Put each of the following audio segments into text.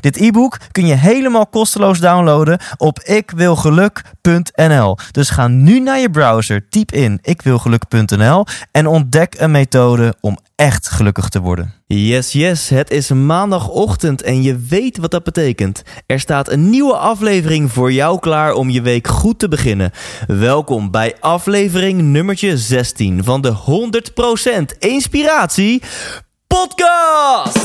Dit e-book kun je helemaal kosteloos downloaden op ikwilgeluk.nl. Dus ga nu naar je browser, typ in ikwilgeluk.nl en ontdek een methode om echt gelukkig te worden. Yes, yes, het is maandagochtend en je weet wat dat betekent. Er staat een nieuwe aflevering voor jou klaar om je week goed te beginnen. Welkom bij aflevering nummertje 16 van de 100% Inspiratie Podcast!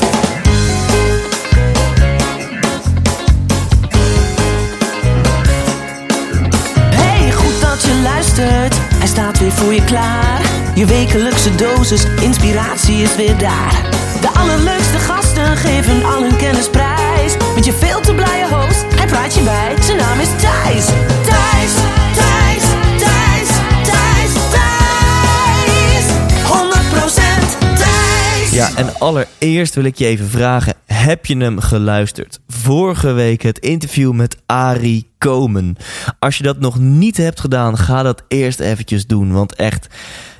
Luistert. Hij staat weer voor je klaar. Je wekelijkse dosis inspiratie is weer daar. De allerleukste gasten geven al hun kennis prijs. Met je veel te blije host, hij praat je bij. Zijn naam is Thijs. Thijs, Thijs, Thijs, Thijs, Thijs. 100% Thijs. Ja, en allereerst wil ik je even vragen: heb je hem geluisterd? Vorige week het interview met Ari Komen. Als je dat nog niet hebt gedaan, ga dat eerst eventjes doen. Want echt,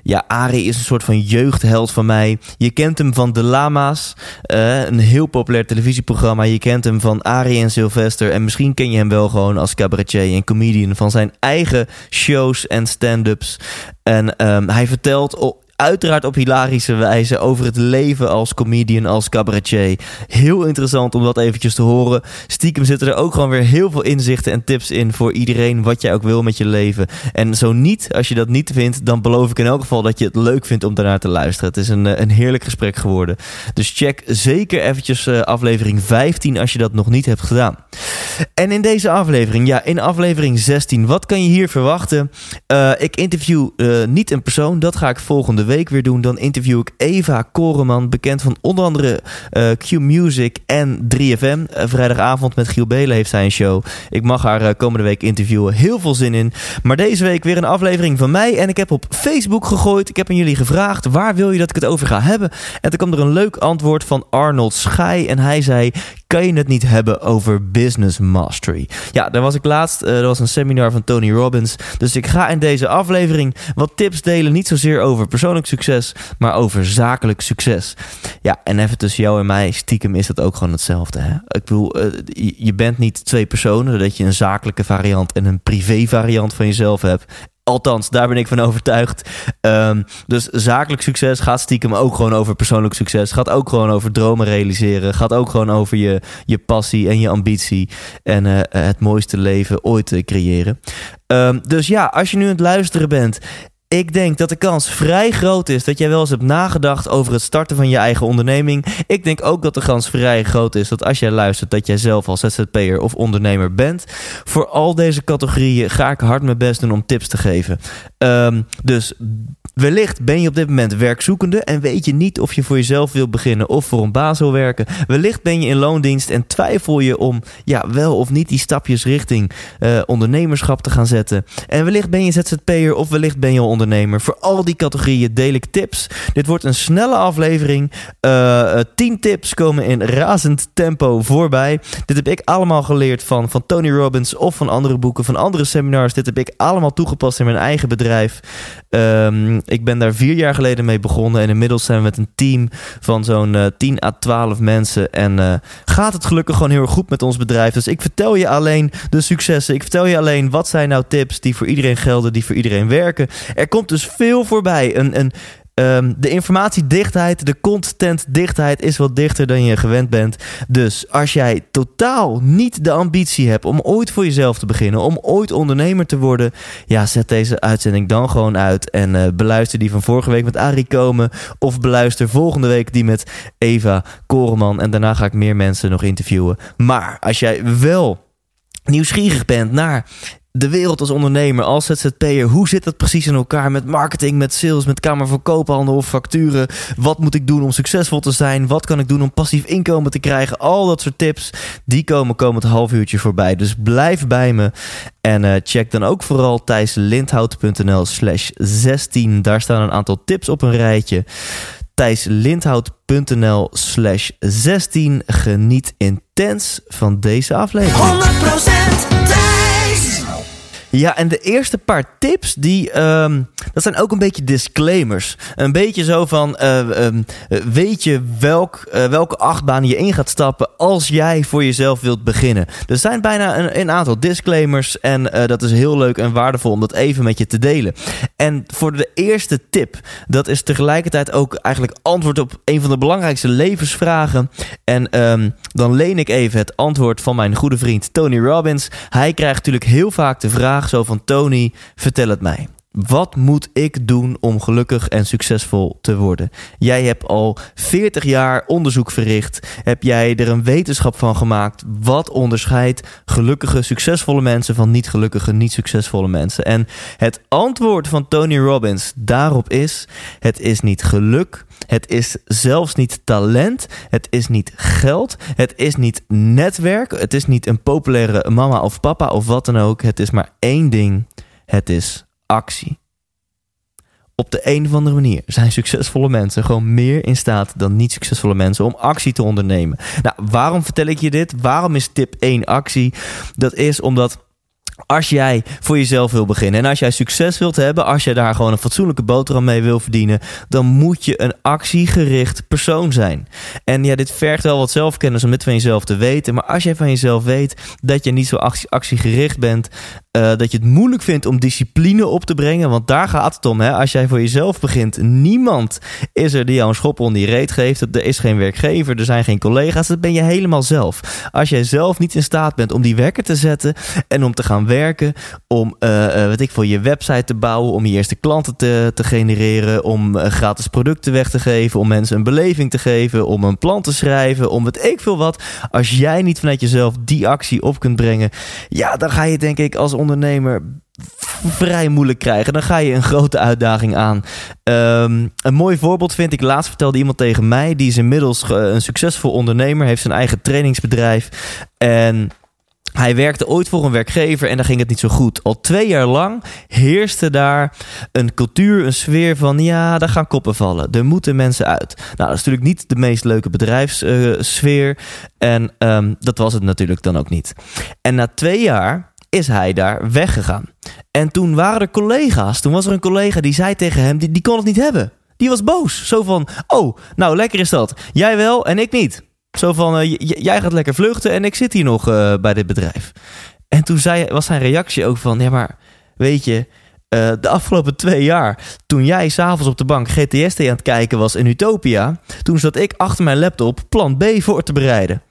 ja, Ari is een soort van jeugdheld van mij. Je kent hem van De Lama's, eh, een heel populair televisieprogramma. Je kent hem van Ari en Sylvester. En misschien ken je hem wel gewoon als cabaretier en comedian van zijn eigen shows en stand-ups. En ehm, hij vertelt uiteraard op hilarische wijze over het leven als comedian, als cabaretier. Heel interessant om dat eventjes te horen. Stiekem zitten er ook gewoon weer heel veel inzichten en tips in voor iedereen wat jij ook wil met je leven. En zo niet, als je dat niet vindt, dan beloof ik in elk geval dat je het leuk vindt om daarnaar te luisteren. Het is een, eh, een heerlijk gesprek geworden. Dus check zeker eventjes uh, aflevering 15 als je dat nog niet hebt gedaan. En in deze aflevering, ja, in aflevering 16, wat kan je hier verwachten? Uh, ik interview niet een persoon, dat ga ik volgende week week weer doen, dan interview ik Eva Koreman, bekend van onder andere uh, Q Music en 3FM. Uh, vrijdagavond met Giel Belen heeft zij een show. Ik mag haar uh, komende week interviewen. Heel veel zin in. Maar deze week weer een aflevering van mij. En ik heb op Facebook gegooid. Ik heb aan jullie gevraagd: waar wil je dat ik het over ga hebben? En toen kwam er een leuk antwoord van Arnold Schij. En hij zei: kan je het niet hebben over business mastery? Ja, daar was ik laatst. Uh, er was een seminar van Tony Robbins. Dus ik ga in deze aflevering wat tips delen. Niet zozeer over persoonlijk succes, maar over zakelijk succes. Ja, en even tussen jou en mij, stiekem is dat ook gewoon hetzelfde. Hè? Ik bedoel, uh, je bent niet twee personen, dat je een zakelijke variant en een privé variant van jezelf hebt. Althans, daar ben ik van overtuigd. Um, dus zakelijk succes gaat stiekem ook gewoon over persoonlijk succes. Gaat ook gewoon over dromen realiseren. Gaat ook gewoon over je, je passie en je ambitie. En uh, het mooiste leven ooit te creëren. Um, dus ja, als je nu aan het luisteren bent ik denk dat de kans vrij groot is dat jij wel eens hebt nagedacht over het starten van je eigen onderneming. Ik denk ook dat de kans vrij groot is dat als jij luistert dat jij zelf als ZZP'er of ondernemer bent. Voor al deze categorieën ga ik hard mijn best doen om tips te geven. Um, dus wellicht ben je op dit moment werkzoekende en weet je niet of je voor jezelf wil beginnen of voor een baas wil werken. Wellicht ben je in loondienst en twijfel je om ja, wel of niet die stapjes richting uh, ondernemerschap te gaan zetten. En wellicht ben je ZZP'er of wellicht ben je ondernemer. Voor al die categorieën deel ik tips. Dit wordt een snelle aflevering. Uh, 10 tips komen in razend tempo voorbij. Dit heb ik allemaal geleerd van, van Tony Robbins of van andere boeken, van andere seminars. Dit heb ik allemaal toegepast in mijn eigen bedrijf. Um, ik ben daar vier jaar geleden mee begonnen. En inmiddels zijn we met een team van zo'n uh, 10 à 12 mensen. En uh, gaat het gelukkig gewoon heel erg goed met ons bedrijf. Dus ik vertel je alleen de successen. Ik vertel je alleen wat zijn nou tips die voor iedereen gelden, die voor iedereen werken. Er komt dus veel voorbij. Een, een, um, de informatiedichtheid, de contentdichtheid is wat dichter dan je gewend bent. Dus als jij totaal niet de ambitie hebt om ooit voor jezelf te beginnen, om ooit ondernemer te worden, ja, zet deze uitzending dan gewoon uit en uh, beluister die van vorige week met Arie Komen of beluister volgende week die met Eva Koreman en daarna ga ik meer mensen nog interviewen. Maar als jij wel nieuwsgierig bent naar de wereld als ondernemer, als ZZP'er. Hoe zit dat precies in elkaar met marketing, met sales, met kamer van koophandel of facturen? Wat moet ik doen om succesvol te zijn? Wat kan ik doen om passief inkomen te krijgen? Al dat soort tips, die komen komend half uurtje voorbij. Dus blijf bij me en uh, check dan ook vooral thijslindhout.nl slash 16. Daar staan een aantal tips op een rijtje thijslindhout.nl slash 16. Geniet intens van deze aflevering. 100% Thijs! Ja, en de eerste paar tips, die, um, dat zijn ook een beetje disclaimers. Een beetje zo van, uh, um, weet je welk, uh, welke achtbaan je in gaat stappen als jij voor jezelf wilt beginnen. Er zijn bijna een, een aantal disclaimers en uh, dat is heel leuk en waardevol om dat even met je te delen. En voor de eerste tip, dat is tegelijkertijd ook eigenlijk antwoord op een van de belangrijkste levensvragen. En um, dan leen ik even het antwoord van mijn goede vriend Tony Robbins. Hij krijgt natuurlijk heel vaak de vraag zo van Tony, vertel het mij. Wat moet ik doen om gelukkig en succesvol te worden? Jij hebt al 40 jaar onderzoek verricht. Heb jij er een wetenschap van gemaakt? Wat onderscheidt gelukkige, succesvolle mensen van niet gelukkige, niet succesvolle mensen? En het antwoord van Tony Robbins daarop is: het is niet geluk. Het is zelfs niet talent. Het is niet geld. Het is niet netwerk. Het is niet een populaire mama of papa of wat dan ook. Het is maar één ding. Het is actie. Op de een of andere manier zijn succesvolle mensen gewoon meer in staat dan niet succesvolle mensen om actie te ondernemen. Nou, waarom vertel ik je dit? Waarom is tip 1 actie? Dat is omdat als jij voor jezelf wil beginnen en als jij succes wilt hebben, als jij daar gewoon een fatsoenlijke boterham mee wil verdienen, dan moet je een actiegericht persoon zijn. En ja, dit vergt wel wat zelfkennis om dit van jezelf te weten. Maar als jij van jezelf weet dat je niet zo actie, actiegericht bent, uh, dat je het moeilijk vindt om discipline op te brengen. Want daar gaat het om. Hè? Als jij voor jezelf begint, niemand is er die jou een schop onder je reet geeft. Er is geen werkgever, er zijn geen collega's. Dat ben je helemaal zelf. Als jij zelf niet in staat bent om die wekker te zetten en om te gaan werken, om uh, uh, weet ik veel, je website te bouwen, om je eerste klanten te, te genereren, om gratis producten weg te geven, om mensen een beleving te geven, om een plan te schrijven, om het ik veel wat. Als jij niet vanuit jezelf die actie op kunt brengen, ja, dan ga je denk ik als ondernemer vrij moeilijk krijgen. Dan ga je een grote uitdaging aan. Um, een mooi voorbeeld vind ik. Laatst vertelde iemand tegen mij. Die is inmiddels een succesvol ondernemer. Heeft zijn eigen trainingsbedrijf. En hij werkte ooit voor een werkgever en daar ging het niet zo goed. Al twee jaar lang heerste daar een cultuur, een sfeer van ja, daar gaan koppen vallen. Er moeten mensen uit. Nou, dat is natuurlijk niet de meest leuke bedrijfssfeer. Uh, en um, dat was het natuurlijk dan ook niet. En na twee jaar is hij daar weggegaan. En toen waren er collega's. Toen was er een collega die zei tegen hem: die, die kon het niet hebben. Die was boos. Zo van: Oh, nou lekker is dat. Jij wel en ik niet. Zo van: uh, Jij gaat lekker vluchten en ik zit hier nog uh, bij dit bedrijf. En toen zei, was zijn reactie ook van: Ja, maar weet je. Uh, de afgelopen twee jaar, toen jij s'avonds op de bank GTST aan het kijken was in Utopia, toen zat ik achter mijn laptop plan B voor te bereiden.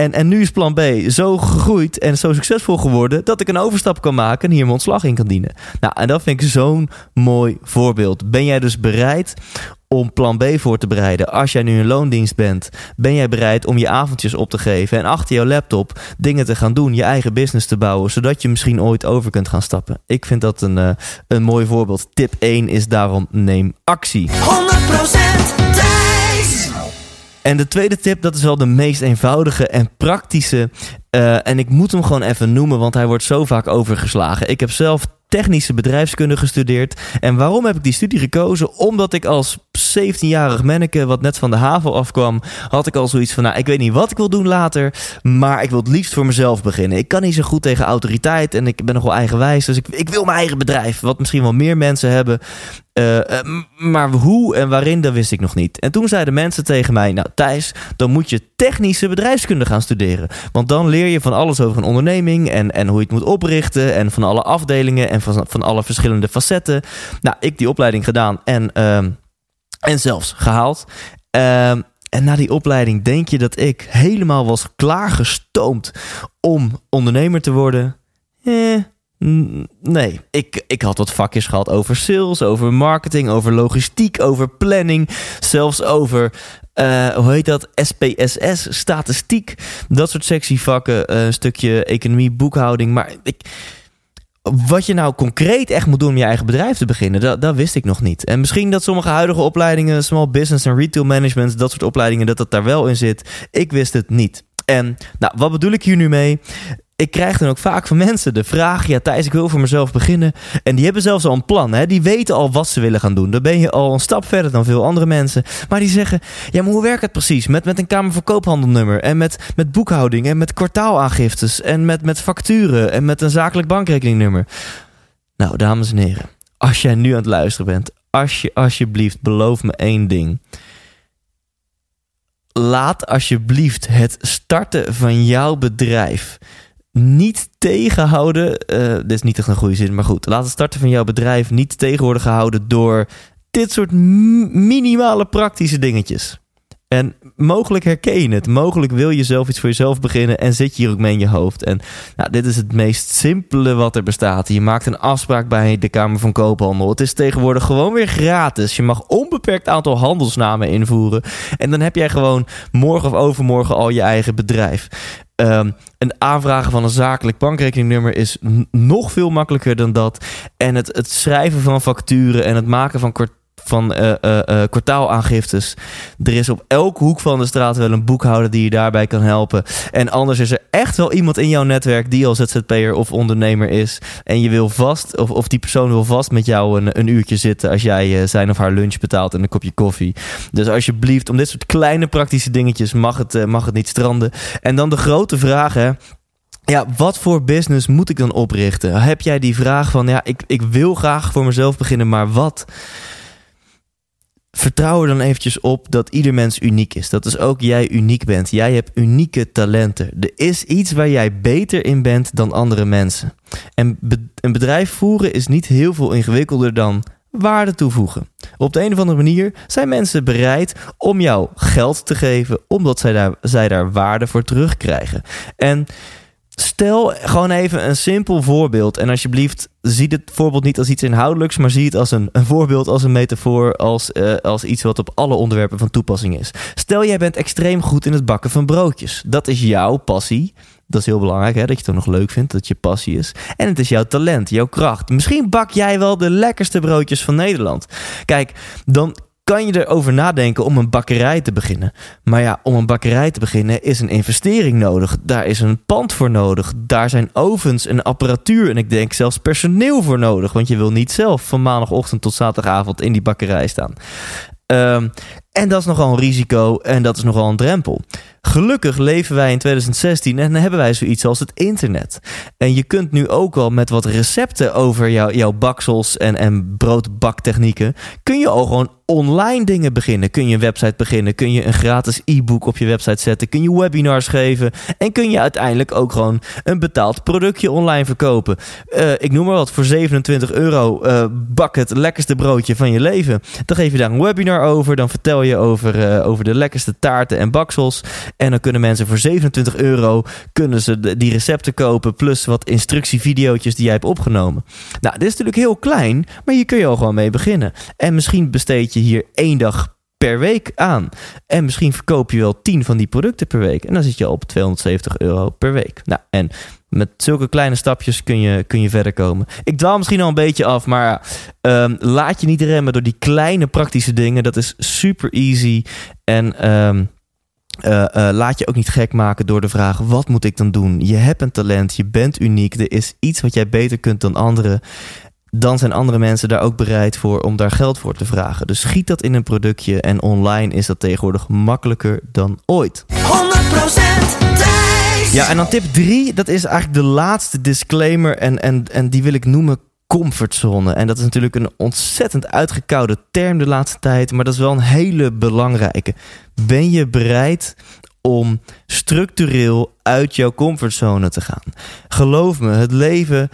En, en nu is plan B zo gegroeid en zo succesvol geworden dat ik een overstap kan maken en hier mijn ontslag in kan dienen. Nou, en dat vind ik zo'n mooi voorbeeld. Ben jij dus bereid om plan B voor te bereiden? Als jij nu een loondienst bent, ben jij bereid om je avondjes op te geven en achter jouw laptop dingen te gaan doen, je eigen business te bouwen, zodat je misschien ooit over kunt gaan stappen? Ik vind dat een, uh, een mooi voorbeeld. Tip 1 is daarom neem actie. 100% Thijs! En de tweede tip, dat is wel de meest eenvoudige en praktische. Uh, en ik moet hem gewoon even noemen, want hij wordt zo vaak overgeslagen. Ik heb zelf technische bedrijfskunde gestudeerd. En waarom heb ik die studie gekozen? Omdat ik als 17-jarig manneke, wat net van de haven afkwam, had ik al zoiets van: nou, ik weet niet wat ik wil doen later, maar ik wil het liefst voor mezelf beginnen. Ik kan niet zo goed tegen autoriteit en ik ben nog wel eigenwijs, dus ik, ik wil mijn eigen bedrijf, wat misschien wel meer mensen hebben. Uh, uh, maar hoe en waarin, dat wist ik nog niet. En toen zeiden mensen tegen mij: Nou, Thijs, dan moet je technische bedrijfskunde gaan studeren. Want dan leer je van alles over een onderneming en, en hoe je het moet oprichten. En van alle afdelingen en van, van alle verschillende facetten. Nou, ik die opleiding gedaan en, uh, en zelfs gehaald. en na die opleiding denk je dat ik helemaal was klaargestoomd om ondernemer te worden? Eh, Nee, ik, ik had wat vakjes gehad over sales, over marketing, over logistiek, over planning, zelfs over, uh, hoe heet dat, SPSS, statistiek, dat soort sectievakken, uh, een stukje economie, boekhouding. Maar ik, wat je nou concreet echt moet doen om je eigen bedrijf te beginnen, dat, dat wist ik nog niet. En misschien dat sommige huidige opleidingen, small business en retail management, dat soort opleidingen, dat dat daar wel in zit. Ik wist het niet. En nou, wat bedoel ik hier nu mee? Ik krijg dan ook vaak van mensen de vraag: Ja, Thijs, ik wil voor mezelf beginnen. En die hebben zelfs al een plan. Hè? Die weten al wat ze willen gaan doen. Dan ben je al een stap verder dan veel andere mensen. Maar die zeggen: Ja, maar hoe werkt het precies? Met, met een Kamer van Koophandelnummer. En met, met boekhouding. En met kwartaalaangiftes. En met, met facturen. En met een zakelijk bankrekeningnummer. Nou, dames en heren. Als jij nu aan het luisteren bent. Als je alsjeblieft beloof me één ding laat alsjeblieft het starten van jouw bedrijf niet tegenhouden. Uh, dit is niet echt een goede zin, maar goed. Laat het starten van jouw bedrijf niet tegen worden gehouden door dit soort minimale praktische dingetjes. En mogelijk herken je het. Mogelijk wil je zelf iets voor jezelf beginnen en zit je hier ook mee in je hoofd. En nou, dit is het meest simpele wat er bestaat. Je maakt een afspraak bij de Kamer van Koophandel. Het is tegenwoordig gewoon weer gratis. Je mag onbeperkt aantal handelsnamen invoeren. En dan heb jij gewoon morgen of overmorgen al je eigen bedrijf. Um, een aanvragen van een zakelijk bankrekeningnummer is nog veel makkelijker dan dat. En het, het schrijven van facturen en het maken van van uh, uh, kwartaalaangiftes. Er is op elke hoek van de straat wel een boekhouder die je daarbij kan helpen. En anders is er echt wel iemand in jouw netwerk die al ZZP'er of ondernemer is. En je wil vast, of, of die persoon wil vast met jou een, een uurtje zitten als jij zijn of haar lunch betaalt en een kopje koffie. Dus alsjeblieft, om dit soort kleine praktische dingetjes mag het, mag het niet stranden. En dan de grote vraag. Ja, wat voor business moet ik dan oprichten? Heb jij die vraag van, ja, ik, ik wil graag voor mezelf beginnen, maar wat? Vertrouw er dan eventjes op dat ieder mens uniek is. Dat dus ook jij uniek bent. Jij hebt unieke talenten. Er is iets waar jij beter in bent dan andere mensen. En een bedrijf voeren is niet heel veel ingewikkelder dan waarde toevoegen. Op de een of andere manier zijn mensen bereid om jou geld te geven, omdat zij daar, zij daar waarde voor terugkrijgen. En Stel gewoon even een simpel voorbeeld. En alsjeblieft, zie het voorbeeld niet als iets inhoudelijks, maar zie het als een, een voorbeeld, als een metafoor, als, uh, als iets wat op alle onderwerpen van toepassing is. Stel, jij bent extreem goed in het bakken van broodjes. Dat is jouw passie. Dat is heel belangrijk, hè, dat je het nog leuk vindt, dat je passie is. En het is jouw talent, jouw kracht. Misschien bak jij wel de lekkerste broodjes van Nederland. Kijk, dan kan je erover nadenken om een bakkerij te beginnen. Maar ja, om een bakkerij te beginnen is een investering nodig. Daar is een pand voor nodig. Daar zijn ovens en apparatuur en ik denk zelfs personeel voor nodig. Want je wil niet zelf van maandagochtend tot zaterdagavond in die bakkerij staan. Um, en dat is nogal een risico en dat is nogal een drempel. Gelukkig leven wij in 2016 en hebben wij zoiets als het internet. En je kunt nu ook al met wat recepten over jou, jouw baksels en, en broodbaktechnieken... kun je al gewoon online dingen beginnen. Kun je een website beginnen, kun je een gratis e-book op je website zetten... kun je webinars geven en kun je uiteindelijk ook gewoon een betaald productje online verkopen. Uh, ik noem maar wat, voor 27 euro uh, bak het lekkerste broodje van je leven. Dan geef je daar een webinar over, dan vertel je over, uh, over de lekkerste taarten en baksels. En dan kunnen mensen voor 27 euro kunnen ze die recepten kopen. Plus wat instructievideo's die jij hebt opgenomen. Nou, dit is natuurlijk heel klein, maar hier kun je al gewoon mee beginnen. En misschien besteed je hier één dag per week aan. En misschien verkoop je wel 10 van die producten per week. En dan zit je op 270 euro per week. Nou, en met zulke kleine stapjes kun je, kun je verder komen. Ik dwaal misschien al een beetje af, maar um, laat je niet remmen door die kleine praktische dingen. Dat is super easy. En um, uh, uh, laat je ook niet gek maken door de vraag: wat moet ik dan doen? Je hebt een talent, je bent uniek, er is iets wat jij beter kunt dan anderen. Dan zijn andere mensen daar ook bereid voor om daar geld voor te vragen. Dus schiet dat in een productje en online is dat tegenwoordig makkelijker dan ooit. 100% ja, en dan tip 3, dat is eigenlijk de laatste disclaimer. En, en, en die wil ik noemen comfortzone. En dat is natuurlijk een ontzettend uitgekoude term de laatste tijd. Maar dat is wel een hele belangrijke. Ben je bereid om structureel uit jouw comfortzone te gaan? Geloof me, het leven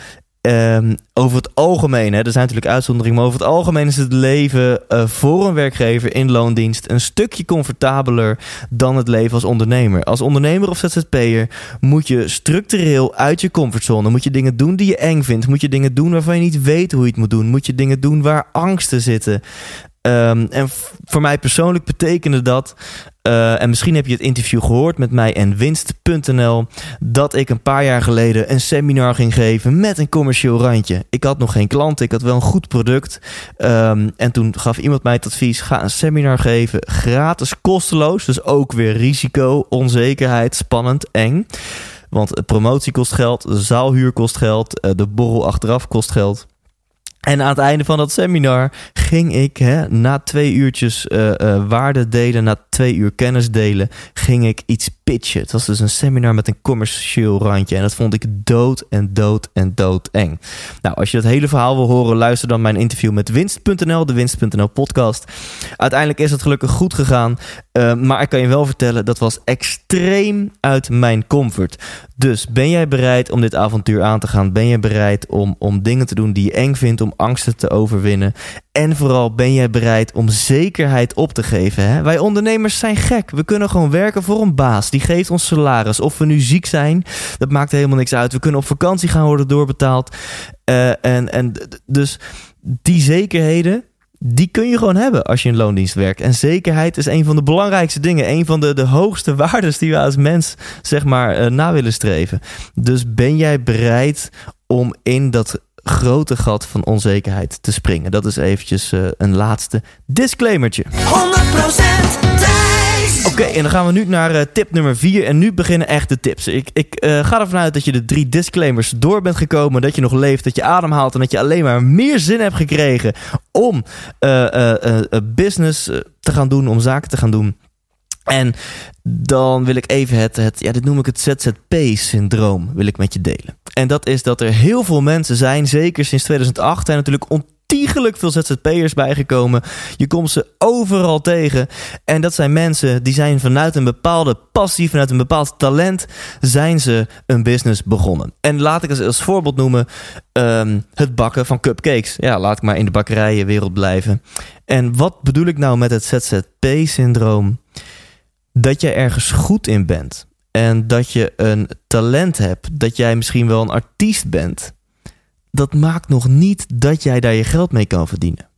Um, over het algemeen, hè, er zijn natuurlijk uitzonderingen, maar over het algemeen is het leven uh, voor een werkgever in loondienst een stukje comfortabeler dan het leven als ondernemer. Als ondernemer of ZZP'er moet je structureel uit je comfortzone, moet je dingen doen die je eng vindt, moet je dingen doen waarvan je niet weet hoe je het moet doen, moet je dingen doen waar angsten zitten. Ehm, en voor mij persoonlijk betekende dat eh, en misschien heb je het interview gehoord met mij en winst.nl. Dat ik een paar jaar geleden een seminar ging geven met een commercieel randje. Ik had nog geen klanten, ik had wel een goed product. Ehm, en toen gaf iemand mij het advies: ga een seminar geven, gratis, kosteloos. Dus ook weer risico, onzekerheid, spannend, eng. Want promotie kost geld, zaalhuur kost geld, eh, de borrel achteraf kost geld. En aan het einde van dat seminar ging ik hè, na twee uurtjes uh, waarde delen, na twee uur kennis delen, ging ik iets pitchen. Het was dus een seminar met een commercieel randje. En dat vond ik dood en dood en dood eng. Nou, als je het hele verhaal wil horen, luister dan mijn interview met Winst.nl, de Winst.nl podcast. Uiteindelijk is het gelukkig goed gegaan. Uh, maar ik kan je wel vertellen, dat was extreem uit mijn comfort. Dus ben jij bereid om dit avontuur aan te gaan? Ben je bereid om, om dingen te doen die je eng vindt, om angsten te overwinnen? En vooral ben jij bereid om zekerheid op te geven? Hè? Wij ondernemers zijn gek. We kunnen gewoon werken voor een baas. Die geeft ons salaris. Of we nu ziek zijn, dat maakt helemaal niks uit. We kunnen op vakantie gaan worden doorbetaald. Uh, en, en dus die zekerheden, die kun je gewoon hebben als je in loondienst werkt. En zekerheid is een van de belangrijkste dingen. Een van de, de hoogste waarden die we als mens zeg maar uh, na willen streven. Dus ben jij bereid om in dat grote gat van onzekerheid te springen? Dat is eventjes uh, een laatste disclaimertje. 100% Oké, okay, en dan gaan we nu naar uh, tip nummer 4. En nu beginnen echt de tips. Ik, ik uh, ga ervan uit dat je de drie disclaimers door bent gekomen. Dat je nog leeft, dat je ademhaalt. En dat je alleen maar meer zin hebt gekregen om business te gaan doen, om zaken te gaan doen. En dan wil ik even het, het ja, dit noem ik het ZZP-syndroom, wil ik met je delen. En dat is dat er heel veel mensen zijn, zeker sinds 2008, zijn natuurlijk ontiegelijk veel ZZP'ers bijgekomen. Je komt ze overal tegen. En dat zijn mensen die zijn vanuit een bepaalde passie, vanuit een bepaald talent, zijn ze een business begonnen. En laat ik eens als voorbeeld noemen um, het bakken van cupcakes. Ja, laat ik maar in de bakkerijenwereld blijven. En wat bedoel ik nou met het ZZP-syndroom? Dat je ergens goed in bent. En dat je een talent hebt. Dat jij misschien wel een artiest bent dat maakt nog niet dat jij daar je geld mee kan verdienen.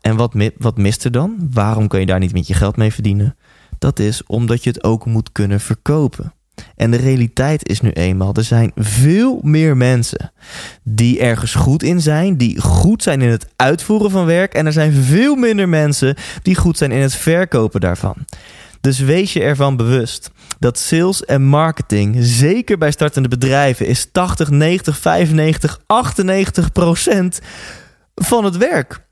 En wat, wat mist er dan? Waarom kan je daar niet met je geld mee verdienen? Dat is omdat je het ook moet kunnen verkopen. En de realiteit is nu eenmaal, er zijn veel meer mensen die ergens goed in zijn, die goed zijn in het uitvoeren van werk. En er zijn veel minder mensen die goed zijn in het verkopen daarvan. Dus wees je ervan bewust dat sales en marketing, zeker bij startende bedrijven, is 80, 90, 95, 98 procent van het werk.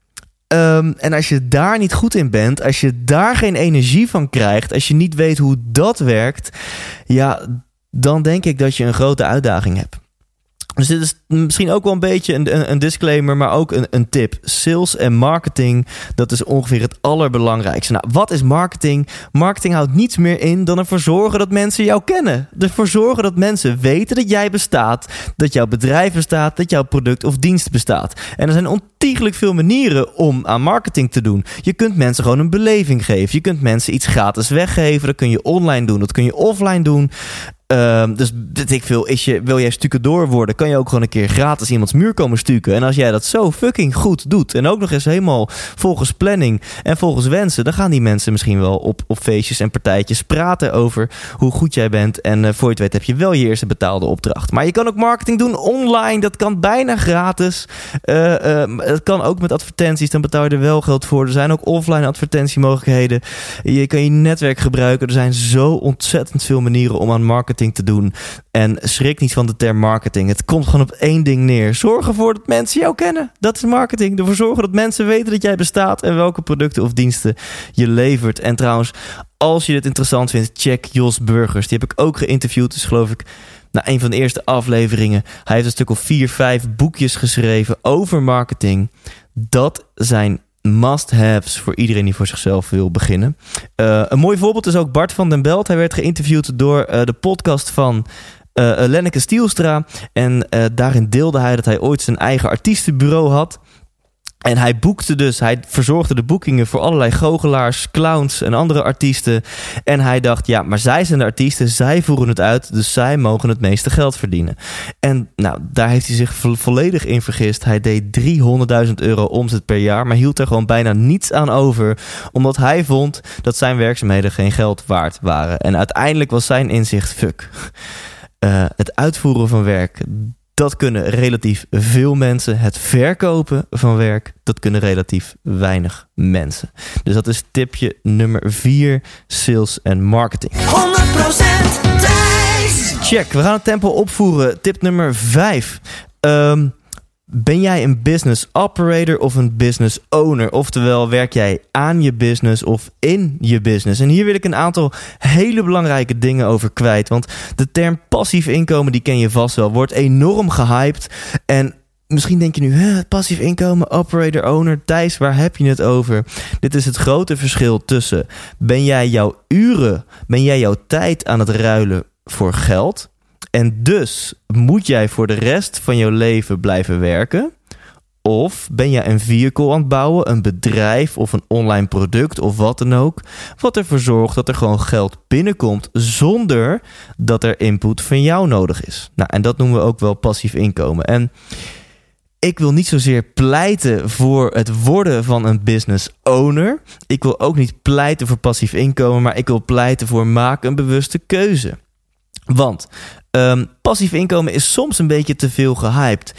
Um, en als je daar niet goed in bent, als je daar geen energie van krijgt, als je niet weet hoe dat werkt, ja, dan denk ik dat je een grote uitdaging hebt. Dus dit is misschien ook wel een beetje een, een disclaimer, maar ook een, een, tip. Sales en marketing, dat is ongeveer het allerbelangrijkste. Nou, wat is marketing? Marketing houdt niets meer in dan ervoor zorgen dat mensen jou kennen. Ervoor zorgen dat mensen weten dat jij bestaat, dat jouw bedrijf bestaat, dat jouw product of dienst bestaat. En er zijn ontiegelijk veel manieren om aan marketing te doen. Je kunt mensen gewoon een beleving geven. Je kunt mensen iets gratis weggeven. Dat kun je online doen, dat kun je offline doen. Uh, dus dit ik veel, is je, wil jij stukken door worden, kan je ook gewoon een keer gratis iemands muur komen stukken. En als jij dat zo fucking goed doet en ook nog eens helemaal volgens planning en volgens wensen, dan gaan die mensen misschien wel op, op feestjes en partijtjes praten over hoe goed jij bent. En uh, voor je het weet heb je wel je eerste betaalde opdracht. Maar je kan ook marketing doen online, dat kan bijna gratis. Uh, het kan ook met advertenties, dan betaal je er wel geld voor. Er zijn ook offline advertentiemogelijkheden. Je kan je netwerk gebruiken. Er zijn zo ontzettend veel manieren om aan marketing te doen. En schrik niet van de term marketing. Het komt gewoon op één ding neer. Zorg ervoor dat mensen jou kennen. Dat is marketing. Ervoor zorgen dat mensen weten dat jij bestaat en welke producten of diensten je levert. En trouwens, als je dit interessant vindt, check Jos Burgers. Die heb ik ook geïnterviewd. Dus geloof ik na een van de eerste afleveringen. Hij heeft een stuk of vier, vijf boekjes geschreven over marketing. Dat zijn must-haves voor iedereen die voor zichzelf wil beginnen. Uh, een mooi voorbeeld is ook Bart van den Belt. Hij werd geïnterviewd door uh, de podcast van uh, Lenneke Stielstra. En daarin deelde hij dat hij ooit zijn eigen artiestenbureau had. En hij boekte dus, hij verzorgde de boekingen voor allerlei goochelaars, clowns en andere artiesten. En hij dacht, ja, maar zij zijn de artiesten, zij voeren het uit, dus zij mogen het meeste geld verdienen. En nou, daar heeft hij zich volledig in vergist. Hij deed 300.000 euro omzet per jaar, maar hield er gewoon bijna niets aan over, omdat hij vond dat zijn werkzaamheden geen geld waard waren. En uiteindelijk was zijn inzicht, fuck. Uh, het uitvoeren van werk, dat kunnen relatief veel mensen. Het verkopen van werk, dat kunnen relatief weinig mensen. Dus dat is tipje nummer 4, sales en marketing. 100% Check, we gaan het tempo opvoeren. Tip nummer 5. Um, ben jij een business operator of een business owner? Oftewel, werk jij aan je business of in je business? En hier wil ik een aantal hele belangrijke dingen over kwijt. Want de term passief inkomen, die ken je vast wel, wordt enorm gehyped. En misschien denk je nu, passief inkomen, operator, owner. Thijs, waar heb je het over? Dit is het grote verschil tussen, ben jij jouw uren, ben jij jouw tijd aan het ruilen voor geld? En dus moet jij voor de rest van jouw leven blijven werken. Of ben jij een vehicle aan het bouwen, een bedrijf of een online product of wat dan ook, wat ervoor zorgt dat er gewoon geld binnenkomt zonder dat er input van jou nodig is. Nou, en dat noemen we ook wel passief inkomen. En ik wil niet zozeer pleiten voor het worden van een business owner. Ik wil ook niet pleiten voor passief inkomen, maar ik wil pleiten voor maak een bewuste keuze. Want um, passief inkomen is soms een beetje te veel gehyped.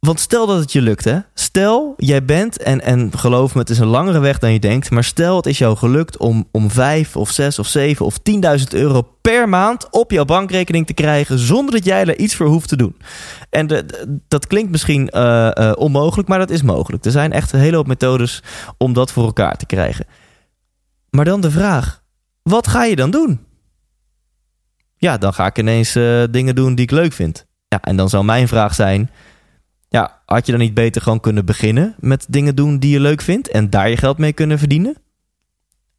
Want stel dat het je lukt, hè? Stel, jij bent, en, en geloof me, het is een langere weg dan je denkt. Maar stel, het is jou gelukt om, om 5 of 6 of 7 of 10.000 euro per maand op jouw bankrekening te krijgen. zonder dat jij er iets voor hoeft te doen. En dat klinkt misschien uh, uh, onmogelijk, maar dat is mogelijk. Er zijn echt een hele hoop methodes om dat voor elkaar te krijgen. Maar dan de vraag: wat ga je dan doen? Ja, dan ga ik ineens uh, dingen doen die ik leuk vind. Ja, en dan zou mijn vraag zijn: ja, had je dan niet beter gewoon kunnen beginnen met dingen doen die je leuk vindt en daar je geld mee kunnen verdienen?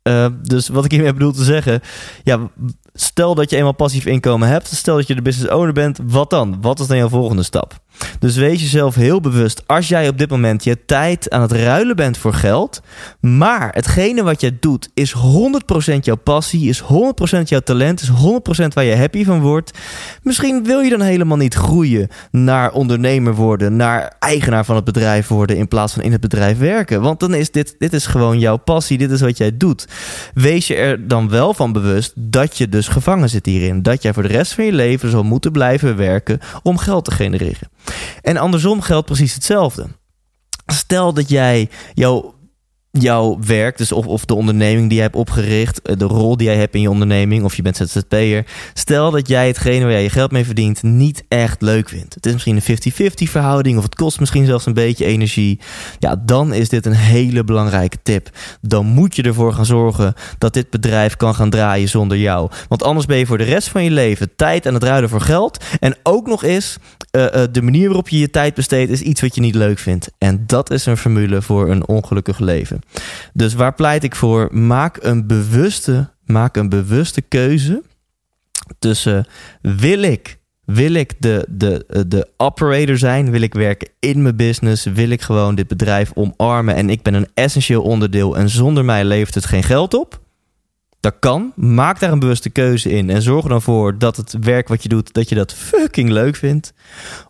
Uh, dus wat ik hiermee bedoel te zeggen, ja, stel dat je eenmaal passief inkomen hebt, stel dat je de business owner bent, wat dan? Wat is dan jouw volgende stap? Dus wees jezelf heel bewust als jij op dit moment je tijd aan het ruilen bent voor geld, maar hetgene wat je doet is 100% jouw passie, is 100% jouw talent, is 100% waar je happy van wordt. Misschien wil je dan helemaal niet groeien naar ondernemer worden, naar eigenaar van het bedrijf worden in plaats van in het bedrijf werken, want dan is dit dit is gewoon jouw passie, dit is wat jij doet. Wees je er dan wel van bewust dat je dus gevangen zit hierin, dat jij voor de rest van je leven zal moeten blijven werken om geld te genereren. En andersom geldt precies hetzelfde. Stel dat jij jouw jouw werk, dus of, of de onderneming die jij hebt opgericht, eh, de rol die jij hebt in je onderneming, of je bent ZZP'er. Stel dat jij hetgene waar jij je geld mee verdient niet echt leuk vindt. Het is misschien een 50-50 verhouding, of het kost misschien zelfs een beetje energie. Ja, dan is dit een hele belangrijke tip. Dan moet je ervoor gaan zorgen dat dit bedrijf kan gaan draaien zonder jou. Want anders ben je voor de rest van je leven tijd aan het ruilen voor geld. En ook nog eens, uh, de manier waarop je je tijd besteedt, is iets wat je niet leuk vindt. En dat is een formule voor een ongelukkig leven. Dus waar pleit ik voor? Maak een bewuste, maak een bewuste keuze tussen wil ik wil ik de, de, de operator zijn? Wil ik werken in mijn business? Wil ik gewoon dit bedrijf omarmen en ik ben een essentieel onderdeel en zonder mij levert het geen geld op? Dat kan. Maak daar een bewuste keuze in en zorg er dan voor dat het werk wat je doet, dat je dat fucking leuk vindt.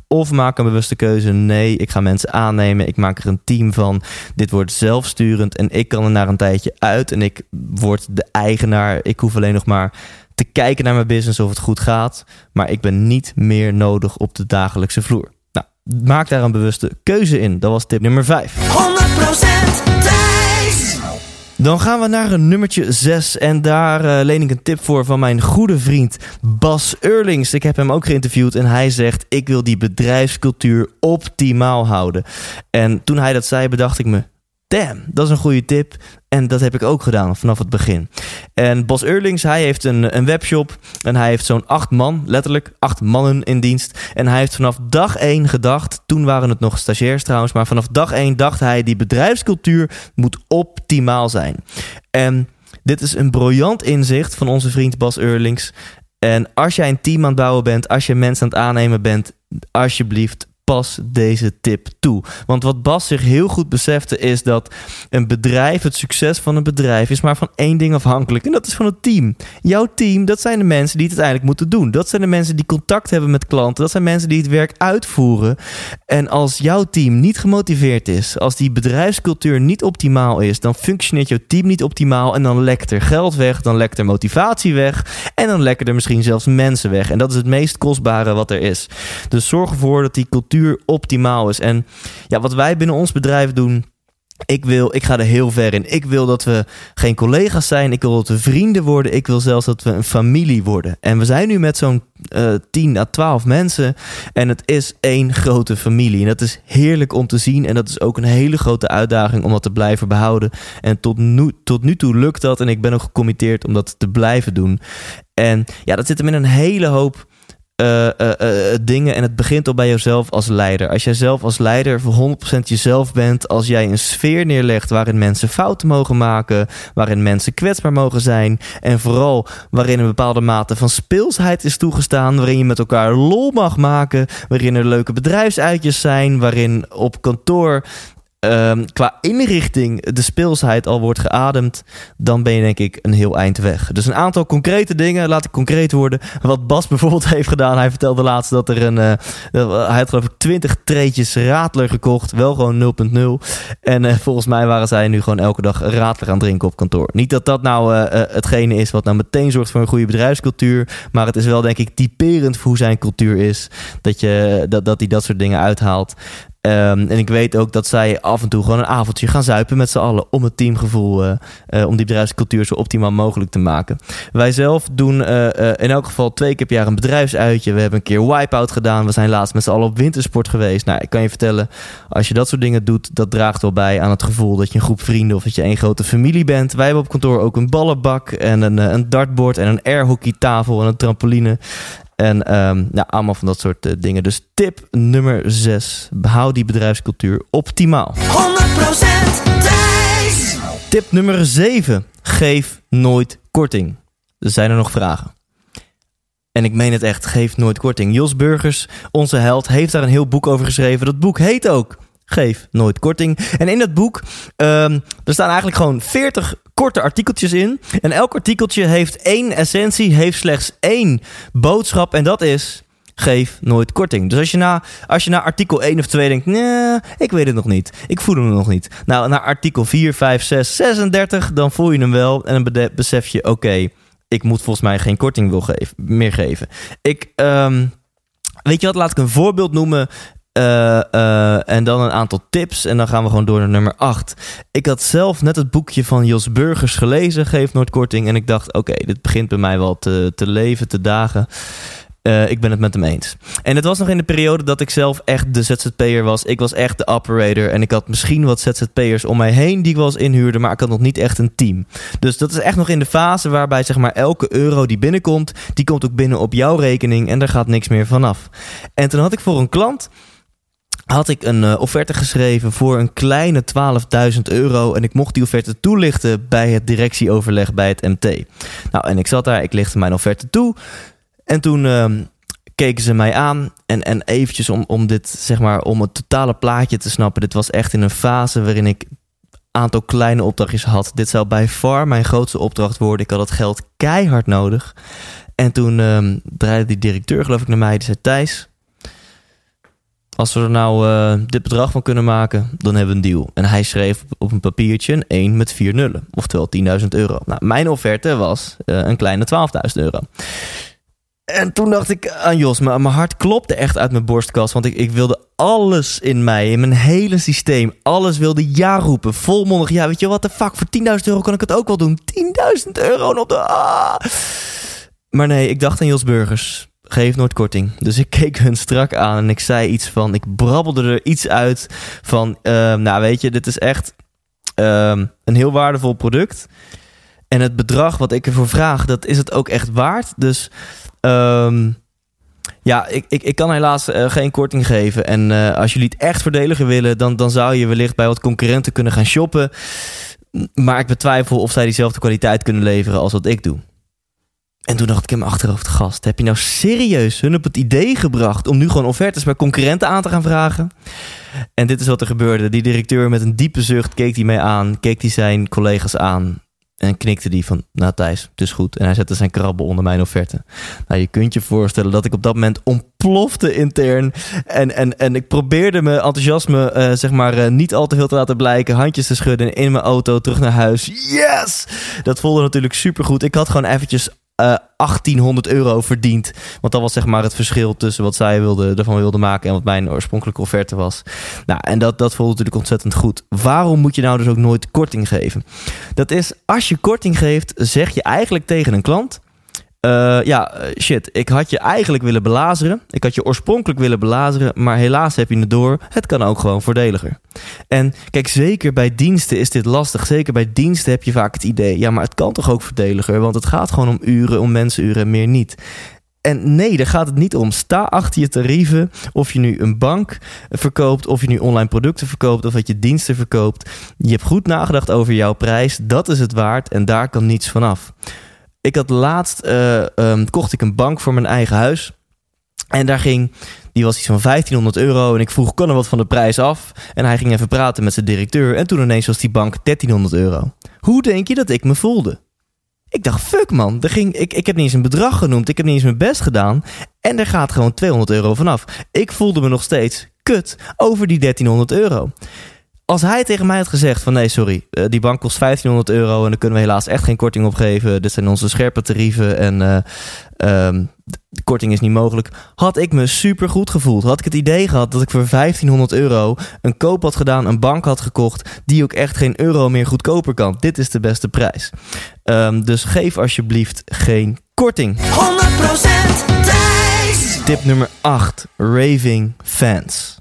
Of maak een bewuste keuze. Nee, ik ga mensen aannemen. Ik maak er een team van. Dit wordt zelfsturend en ik kan er na een tijdje uit. En ik word de eigenaar. Ik hoef alleen nog maar te kijken naar mijn business of het goed gaat. Maar ik ben niet meer nodig op de dagelijkse vloer. Nou, maak daar een bewuste keuze in. Dat was tip nummer 5. 100% dan gaan we naar een nummertje 6. En daar uh, leen ik een tip voor van mijn goede vriend Bas Eurlings. Ik heb hem ook geïnterviewd en hij zegt: Ik wil die bedrijfscultuur optimaal houden. En toen hij dat zei, bedacht ik me: Damn, dat is een goede tip. En dat heb ik ook gedaan vanaf het begin. En Bas Eurlings, hij heeft een, een webshop. En hij heeft zo'n acht man, letterlijk acht mannen in dienst. En hij heeft vanaf dag één gedacht. Toen waren het nog stagiairs trouwens. Maar vanaf dag één dacht hij: die bedrijfscultuur moet optimaal zijn. En dit is een briljant inzicht van onze vriend Bas Eurlings. En als jij een team aan het bouwen bent, als je mensen aan het aannemen bent, alsjeblieft pas deze tip toe. Want wat Bas zich heel goed besefte is dat een bedrijf, het succes van een bedrijf, is maar van één ding afhankelijk. En dat is van het team. Jouw team, dat zijn de mensen die het uiteindelijk moeten doen. Dat zijn de mensen die contact hebben met klanten. Dat zijn mensen die het werk uitvoeren. En als jouw team niet gemotiveerd is, als die bedrijfscultuur niet optimaal is, dan functioneert jouw team niet optimaal. En dan lekt er geld weg, dan lekt er motivatie weg. En dan lekken er misschien zelfs mensen weg. En dat is het meest kostbare wat er is. Dus zorg ervoor dat die cultuur optimaal is. En ja, wat wij binnen ons bedrijf doen. Ik wil, ik ga er heel ver in. Ik wil dat we geen collega's zijn. Ik wil dat we vrienden worden. Ik wil zelfs dat we een familie worden. En we zijn nu met zo'n uh, 10 à 12 mensen. En het is één grote familie. En dat is heerlijk om te zien. En dat is ook een hele grote uitdaging om dat te blijven behouden. En tot nu, tot nu toe lukt dat. En ik ben ook gecommitteerd om dat te blijven doen. En ja, dat zit hem in een hele hoop uh, uh, dingen. En het begint al bij jezelf als leider. Als jij zelf als leider voor 100% jezelf bent. Als jij een sfeer neerlegt waarin mensen fouten mogen maken. Waarin mensen kwetsbaar mogen zijn. En vooral waarin een bepaalde mate van speelsheid is toegestaan. Waarin je met elkaar lol mag maken. Waarin er leuke bedrijfsuitjes zijn. Waarin op kantoor um, qua inrichting de speelsheid al wordt geademd, dan ben je denk ik een heel eind weg. Dus een aantal concrete dingen, laat ik concreet worden. Wat Bas bijvoorbeeld heeft gedaan, hij vertelde laatst dat er een, uh, hij had geloof ik 20 treetjes Radler gekocht, wel gewoon 0.0. En uh, volgens mij waren zij nu gewoon elke dag Radler aan het drinken op kantoor. Niet dat dat nou uh, hetgene is wat nou meteen zorgt voor een goede bedrijfscultuur, maar het is wel denk ik typerend voor hoe zijn cultuur is, dat, je, dat, dat hij dat soort dingen uithaalt. Um, en ik weet ook dat zij af en toe gewoon een avondje gaan zuipen met z'n allen om het teamgevoel, uh, uh, om die bedrijfscultuur zo optimaal mogelijk te maken. Wij zelf doen uh, in elk geval twee keer per jaar een bedrijfsuitje. We hebben een keer wipeout gedaan. We zijn laatst met z'n allen op wintersport geweest. Nou, ik kan je vertellen, als je dat soort dingen doet, dat draagt wel bij aan het gevoel dat je een groep vrienden of dat je één grote familie bent. Wij hebben op kantoor ook een ballenbak en een, een dartboard en een airhockeytafel en een trampoline. En um, ja, allemaal van dat soort uh, dingen. Dus tip nummer 6. Behoud die bedrijfscultuur optimaal. 100% Thijs! Tip nummer 7. Geef nooit korting. Er zijn er nog vragen. En ik meen het echt, geef nooit korting. Jos Burgers, onze held, heeft daar een heel boek over geschreven. Dat boek heet ook Geef nooit korting. En in dat boek, um, er staan eigenlijk gewoon 40 korte artikeltjes in. En elk artikeltje heeft één essentie, heeft slechts één boodschap. En dat is geef nooit korting. Dus als je na, als je na artikel 1 of 2 denkt, nee, ik weet het nog niet. Ik voel hem nog niet. Nou, na artikel 4, 5, 6, 36, dan voel je hem wel. En dan besef je, oké, ik moet volgens mij geen korting wil geven, meer geven. Ik, um, weet je wat, laat ik een voorbeeld noemen. Uh, uh, en dan een aantal tips. En dan gaan we gewoon door naar nummer 8. Ik had zelf net het boekje van Jos Burgers gelezen, Geef Noordkorting. En ik dacht, oké, dit begint bij mij wel te, te leven, te dagen. Uh, ik ben het met hem eens. En het was nog in de periode dat ik zelf echt de ZZP'er was. Ik was echt de operator. En ik had misschien wat ZZP'ers om mij heen die ik wel eens inhuurde. Maar ik had nog niet echt een team. Dus dat is echt nog in de fase waarbij zeg maar elke euro die binnenkomt... die komt ook binnen op jouw rekening en daar gaat niks meer vanaf. En toen had ik voor een klant had ik een uh, offerte geschreven voor een kleine 12.000 euro. En ik mocht die offerte toelichten bij het directieoverleg bij het MT. Nou, en ik zat daar, ik lichtte mijn offerte toe. En toen uh, keken ze mij aan. En, en eventjes om, om dit, zeg maar, om het totale plaatje te snappen. Dit was echt in een fase waarin ik aantal kleine opdrachtjes had. Dit zou bij far mijn grootste opdracht worden. Ik had het geld keihard nodig. En toen uh, draaide die directeur, geloof ik, naar mij. Die zei: Thijs, als we er nou uh, dit bedrag van kunnen maken, dan hebben we een deal. En hij schreef op een papiertje een 1 met 4 nullen. Oftewel 10.000 euro. Nou, mijn offerte was uh, een kleine 12.000 euro. En toen dacht ik aan Jos, maar mijn hart klopte echt uit mijn borstkast. Want ik, ik wilde alles in mij, in mijn hele systeem, alles wilde ja roepen. Volmondig, ja, weet je wat de fuck, voor 10.000 euro kan ik het ook wel doen. 10.000 euro op de... Ah. Maar nee, ik dacht aan Jos Burgers geef nooit korting. Dus ik keek hun strak aan en ik zei iets van, ik brabbelde er iets uit van, uh, nou weet je, dit is echt uh, een heel waardevol product. En het bedrag wat ik ervoor vraag, dat is het ook echt waard. Dus um, ja, ik, ik, ik kan helaas uh, geen korting geven. En uh, als jullie het echt voordeliger willen, dan, dan zou je wellicht bij wat concurrenten kunnen gaan shoppen. Maar ik betwijfel of zij diezelfde kwaliteit kunnen leveren als wat ik doe. En toen dacht ik in mijn achterhoofd, gast, heb je nou serieus hun op het idee gebracht om nu gewoon offertes bij concurrenten aan te gaan vragen? En dit is wat er gebeurde. Die directeur met een diepe zucht keek hij mee aan, keek hij zijn collega's aan. En knikte die van, nou Thijs, het is goed. En hij zette zijn krabbel onder mijn offerte. Nou, je kunt je voorstellen dat ik op dat moment ontplofte intern. En, en, en ik probeerde mijn enthousiasme, uh, zeg maar, uh, niet al te veel te laten blijken. Handjes te schudden in mijn auto, terug naar huis. Yes! Dat voelde natuurlijk supergoed. Ik had gewoon eventjes uh, 1800 euro verdiend. Want dat was zeg maar het verschil tussen wat zij wilde, ervan wilde maken en wat mijn oorspronkelijke offerte was. Nou, en dat, dat voelde natuurlijk ontzettend goed. Waarom moet je nou dus ook nooit korting geven? Dat is, als je korting geeft, zeg je eigenlijk tegen een klant... Uh, ja, shit. Ik had je eigenlijk willen belazeren. Ik had je oorspronkelijk willen belazeren. Maar helaas heb je het door. Het kan ook gewoon voordeliger. En kijk, zeker bij diensten is dit lastig. Zeker bij diensten heb je vaak het idee. Ja, maar het kan toch ook voordeliger? Want het gaat gewoon om uren, om mensenuren en meer niet. En nee, daar gaat het niet om. Sta achter je tarieven. Of je nu een bank verkoopt, of je nu online producten verkoopt, of dat je diensten verkoopt. Je hebt goed nagedacht over jouw prijs. Dat is het waard en daar kan niets vanaf. Ik had laatst, uh, um, kocht ik een bank voor mijn eigen huis. En daar ging, die was iets van 1500 euro. En ik vroeg, kan er wat van de prijs af? En hij ging even praten met zijn directeur. En toen ineens was die bank 1300 euro. Hoe denk je dat ik me voelde? Ik dacht, fuck man, er ging, ik, ik heb niet eens een bedrag genoemd. Ik heb niet eens mijn best gedaan. En er gaat gewoon 200 euro vanaf. Ik voelde me nog steeds kut over die 1300 euro. Als hij tegen mij had gezegd van nee, sorry, uh, die bank kost 1500 euro en daar kunnen we helaas echt geen korting op geven. Dit zijn onze scherpe tarieven en uh, um, de korting is niet mogelijk. Had ik me super goed gevoeld. Had ik het idee gehad dat ik voor 1500 euro een koop had gedaan, een bank had gekocht, die ook echt geen euro meer goedkoper kan. Dit is de beste prijs. Um, dus geef alsjeblieft geen korting. 100% Thijs! Tip nummer 8. Raving fans.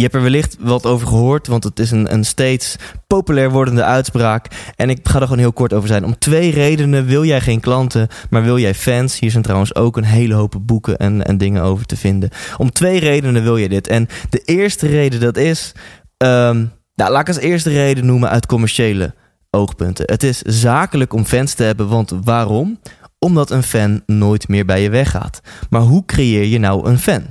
Je hebt er wellicht wat over gehoord, want het is een, een steeds populair wordende uitspraak. En ik ga er gewoon heel kort over zijn. Om twee redenen wil jij geen klanten, maar wil jij fans. Hier zijn trouwens ook een hele hoop boeken en, en dingen over te vinden. Om twee redenen wil je dit. En de eerste reden dat is, um, nou, laat ik als eerste reden noemen uit commerciële oogpunten. Het is zakelijk om fans te hebben, want waarom? Omdat een fan nooit meer bij je weggaat. Maar hoe creëer je nou een fan?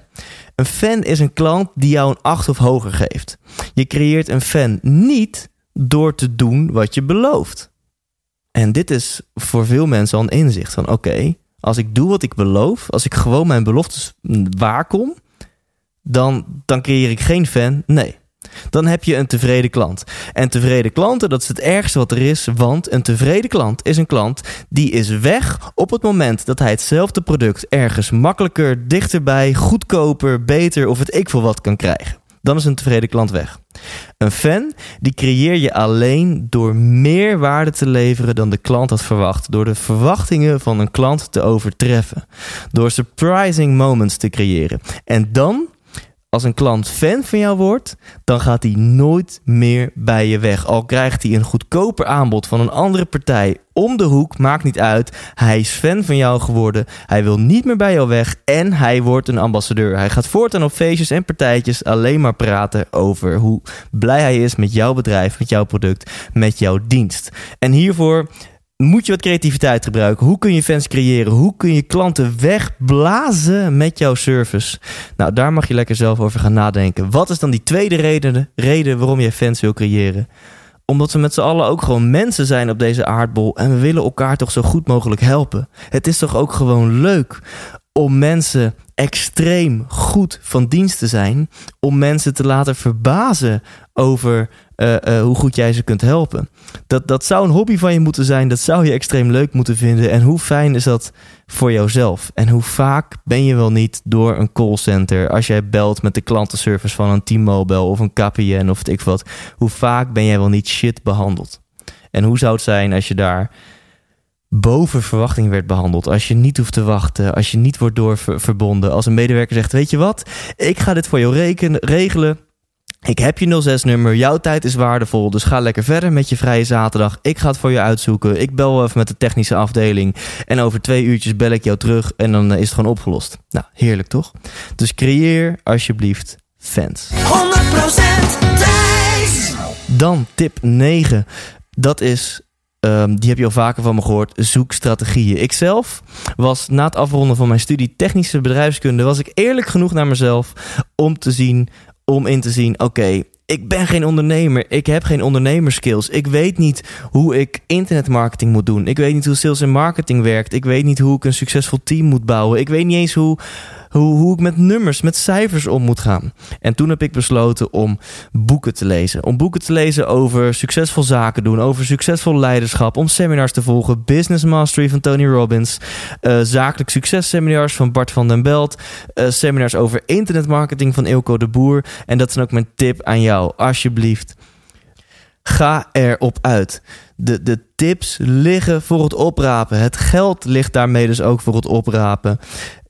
Een fan is een klant die jou een 8 of hoger geeft. Je creëert een fan niet door te doen wat je belooft. En dit is voor veel mensen al een inzicht van oké, als ik doe wat ik beloof, als ik gewoon mijn beloftes waarkom, dan, dan creëer ik geen fan. Nee, dan heb je een tevreden klant. En tevreden klanten, dat is het ergste wat er is. Want een tevreden klant is een klant die is weg op het moment dat hij hetzelfde product ergens makkelijker, dichterbij, goedkoper, beter of het ik voor wat kan krijgen. Dan is een tevreden klant weg. Een fan, die creëer je alleen door meer waarde te leveren dan de klant had verwacht. Door de verwachtingen van een klant te overtreffen. Door surprising moments te creëren. En dan als een klant fan van jou wordt, dan gaat hij nooit meer bij je weg. Al krijgt hij een goedkoper aanbod van een andere partij om de hoek, maakt niet uit. Hij is fan van jou geworden. Hij wil niet meer bij jou weg en hij wordt een ambassadeur. Hij gaat voortaan op feestjes en partijtjes alleen maar praten over hoe blij hij is met jouw bedrijf, met jouw product, met jouw dienst. En hiervoor moet je wat creativiteit gebruiken. Hoe kun je fans creëren? Hoe kun je klanten wegblazen met jouw service? Nou, daar mag je lekker zelf over gaan nadenken. Wat is dan die tweede reden, reden waarom je fans wil creëren? Omdat we met z'n allen ook gewoon mensen zijn op deze aardbol en we willen elkaar toch zo goed mogelijk helpen. Het is toch ook gewoon leuk om mensen extreem goed van dienst te zijn, om mensen te laten verbazen over uh, uh, hoe goed jij ze kunt helpen. Dat, dat zou een hobby van je moeten zijn. Dat zou je extreem leuk moeten vinden. En hoe fijn is dat voor jouzelf? En hoe vaak ben je wel niet door een callcenter, als jij belt met de klantenservice van een T-Mobile of een KPN of wat ik wat, hoe vaak ben jij wel niet shit behandeld? En hoe zou het zijn als je daar boven verwachting werd behandeld. Als je niet hoeft te wachten, als je niet wordt doorverbonden. Als een medewerker zegt, weet je wat, ik ga dit voor jou regelen. Ik heb je 06-nummer, jouw tijd is waardevol, dus ga lekker verder met je vrije zaterdag. Ik ga het voor je uitzoeken. Ik bel even met de technische afdeling. En over twee uurtjes bel ik jou terug en dan is het gewoon opgelost. Nou, heerlijk toch? Dus creëer alsjeblieft fans. 100% Thijs! Dan tip 9. Dat is ehm, die heb je al vaker van me gehoord. Zoek strategieën. Ikzelf was na het afronden van mijn studie technische bedrijfskunde... was ik eerlijk genoeg naar mezelf om te zien... om in te zien, oké, ik ben geen ondernemer. Ik heb geen ondernemerskills. Ik weet niet hoe ik internetmarketing moet doen. Ik weet niet hoe sales en marketing werkt. Ik weet niet hoe ik een succesvol team moet bouwen. Ik weet niet eens hoe hoe, hoe ik met nummers, met cijfers om moet gaan. En toen heb ik besloten om boeken te lezen. Om boeken te lezen over succesvol zaken doen, over succesvol leiderschap, om seminars te volgen. Business Mastery van Tony Robbins, uh, zakelijk successeminars van Bart van den Belt, uh, seminars over internetmarketing van Ilko de Boer. En dat is ook mijn tip aan jou, alsjeblieft. Ga erop uit. De, de tips liggen voor het oprapen. Het geld ligt daarmee dus ook voor het oprapen.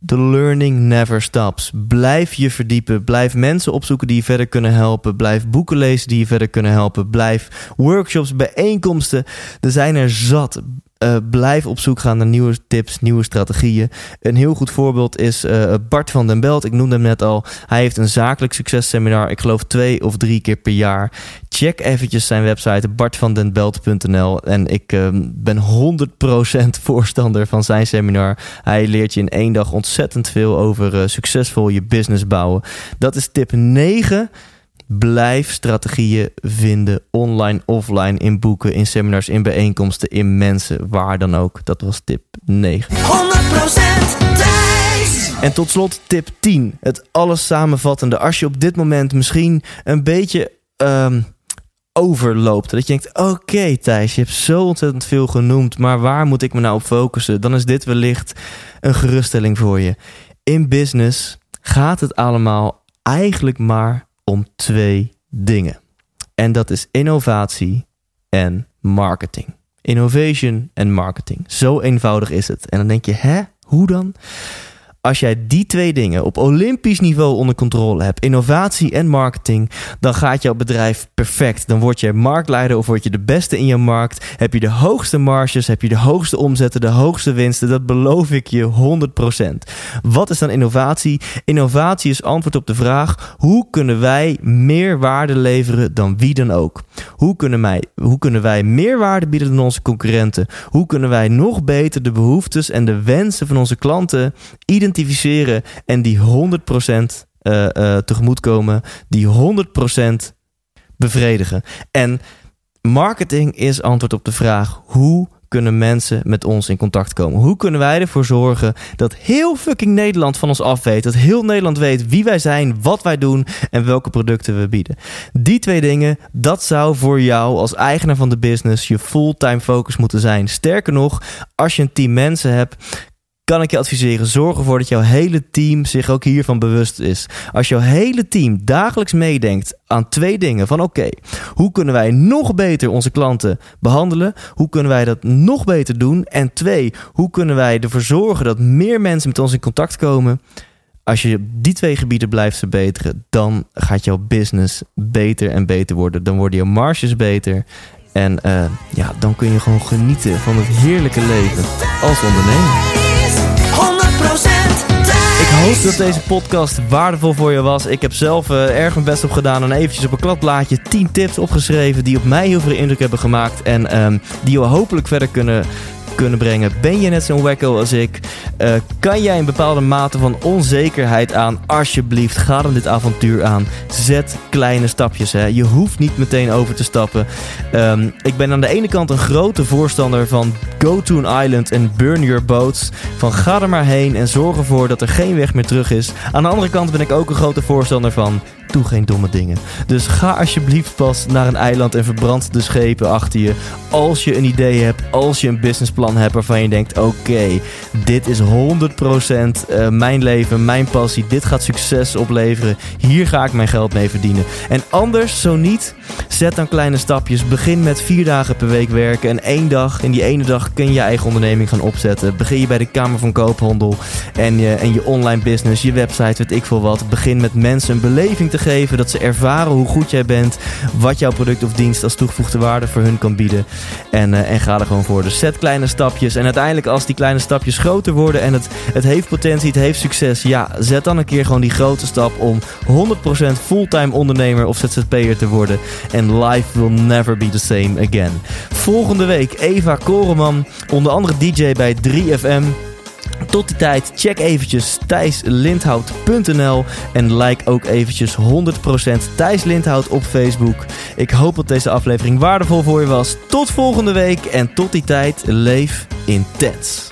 The learning never stops. Blijf je verdiepen. Blijf mensen opzoeken die je verder kunnen helpen. Blijf boeken lezen die je verder kunnen helpen. Blijf workshops, bijeenkomsten. Er zijn er zat. Uh, blijf op zoek gaan naar nieuwe tips, nieuwe strategieën. Een heel goed voorbeeld is uh, Bart van den Belt. Ik noemde hem net al. Hij heeft een zakelijk successeminar. Ik geloof twee of drie keer per jaar. Check eventjes zijn website bartvandenbelt.nl. En ik uh, ben 100% voorstander van zijn seminar. Hij leert je in één dag ontzettend veel over succesvol je business bouwen. Dat is tip 9. Blijf strategieën vinden, online, offline, in boeken, in seminars, in bijeenkomsten, in mensen, waar dan ook. Dat was tip 9. 100% En tot slot tip 10. Het alles samenvattende. Als je op dit moment misschien een beetje um, overloopt. Dat je denkt, oké Thijs, je hebt zo ontzettend veel genoemd, maar waar moet ik me nou op focussen? Dan is dit wellicht een geruststelling voor je. In business gaat het allemaal eigenlijk maar om twee dingen. En dat is innovatie en marketing. Innovation en marketing. Zo eenvoudig is het. En dan denk je, hè, hoe dan? Als jij die twee dingen op olympisch niveau onder controle hebt, innovatie en marketing, dan gaat jouw bedrijf perfect. Dan word je marktleider of word je de beste in je markt. Heb je de hoogste marges, heb je de hoogste omzetten, de hoogste winsten. Dat beloof ik je 100%. Wat is dan innovatie? Innovatie is antwoord op de vraag: hoe kunnen wij meer waarde leveren dan wie dan ook? Hoe kunnen wij, hoe kunnen wij meer waarde bieden dan onze concurrenten? Hoe kunnen wij nog beter de behoeftes en de wensen van onze klanten identificeren? Identificeren en die 100% uh, uh, tegemoetkomen, die 100% bevredigen. En marketing is antwoord op de vraag: hoe kunnen mensen met ons in contact komen? Hoe kunnen wij ervoor zorgen dat heel fucking Nederland van ons af weet? Dat heel Nederland weet wie wij zijn, wat wij doen en welke producten we bieden. Die twee dingen, dat zou voor jou als eigenaar van de business je fulltime focus moeten zijn. Sterker nog, als je een team mensen hebt, kan ik je adviseren: zorg ervoor dat jouw hele team zich ook hiervan bewust is. Als jouw hele team dagelijks meedenkt aan twee dingen: van oké, hoe kunnen wij nog beter onze klanten behandelen? Hoe kunnen wij dat nog beter doen? En twee, hoe kunnen wij ervoor zorgen dat meer mensen met ons in contact komen? Als je die twee gebieden blijft verbeteren, dan gaat jouw business beter en beter worden. Dan worden je marges beter. En uh, ja, dan kun je gewoon genieten van het heerlijke leven als ondernemer. Ik hoop dat deze podcast waardevol voor je was. Ik heb zelf uh, erg mijn best op gedaan en eventjes op een kladblaadje 10 tips opgeschreven die op mij heel veel indruk hebben gemaakt en um, die we hopelijk verder kunnen kunnen brengen. Ben je net zo'n wacko als ik? Uh, kan jij een bepaalde mate van onzekerheid aan? Alsjeblieft, ga dan dit avontuur aan. Zet kleine stapjes. Hè. Je hoeft niet meteen over te stappen. Um, ik ben aan de ene kant een grote voorstander van go to an island and burn your boats. Van ga er maar heen en zorg ervoor dat er geen weg meer terug is. Aan de andere kant ben ik ook een grote voorstander van doe geen domme dingen. Dus ga alsjeblieft pas naar een eiland en verbrand de schepen achter je. Als je een idee hebt, als je een businessplan hebt waarvan je denkt: oké, dit is 100% uh, eh, mijn leven, mijn passie. Dit gaat succes opleveren. Hier ga ik mijn geld mee verdienen. En anders, zo niet, zet dan kleine stapjes. Begin met vier dagen per week werken. En één dag, in die ene dag kun je je eigen onderneming gaan opzetten. Begin je bij de Kamer van Koophandel en je, en je online business, je website, weet ik veel wat. Begin met mensen een beleving te geven. Dat ze ervaren hoe goed jij bent. Wat jouw product of dienst als toegevoegde waarde voor hun kan bieden. En, uh, en ga er gewoon voor. Dus zet kleine stapjes. En uiteindelijk als die kleine stapjes groter worden en het, het heeft potentie, het heeft succes. Ja, zet dan een keer gewoon die grote stap om 100% fulltime ondernemer of ZZP'er te worden. En life will never be the same again. Volgende week Eva Koreman, onder andere DJ bij 3FM. Tot die tijd, check eventjes thijslindhout.nl en like ook eventjes 100% Thijs Lindhout op Facebook. Ik hoop dat deze aflevering waardevol voor je was. Tot volgende week en tot die tijd, leef intens.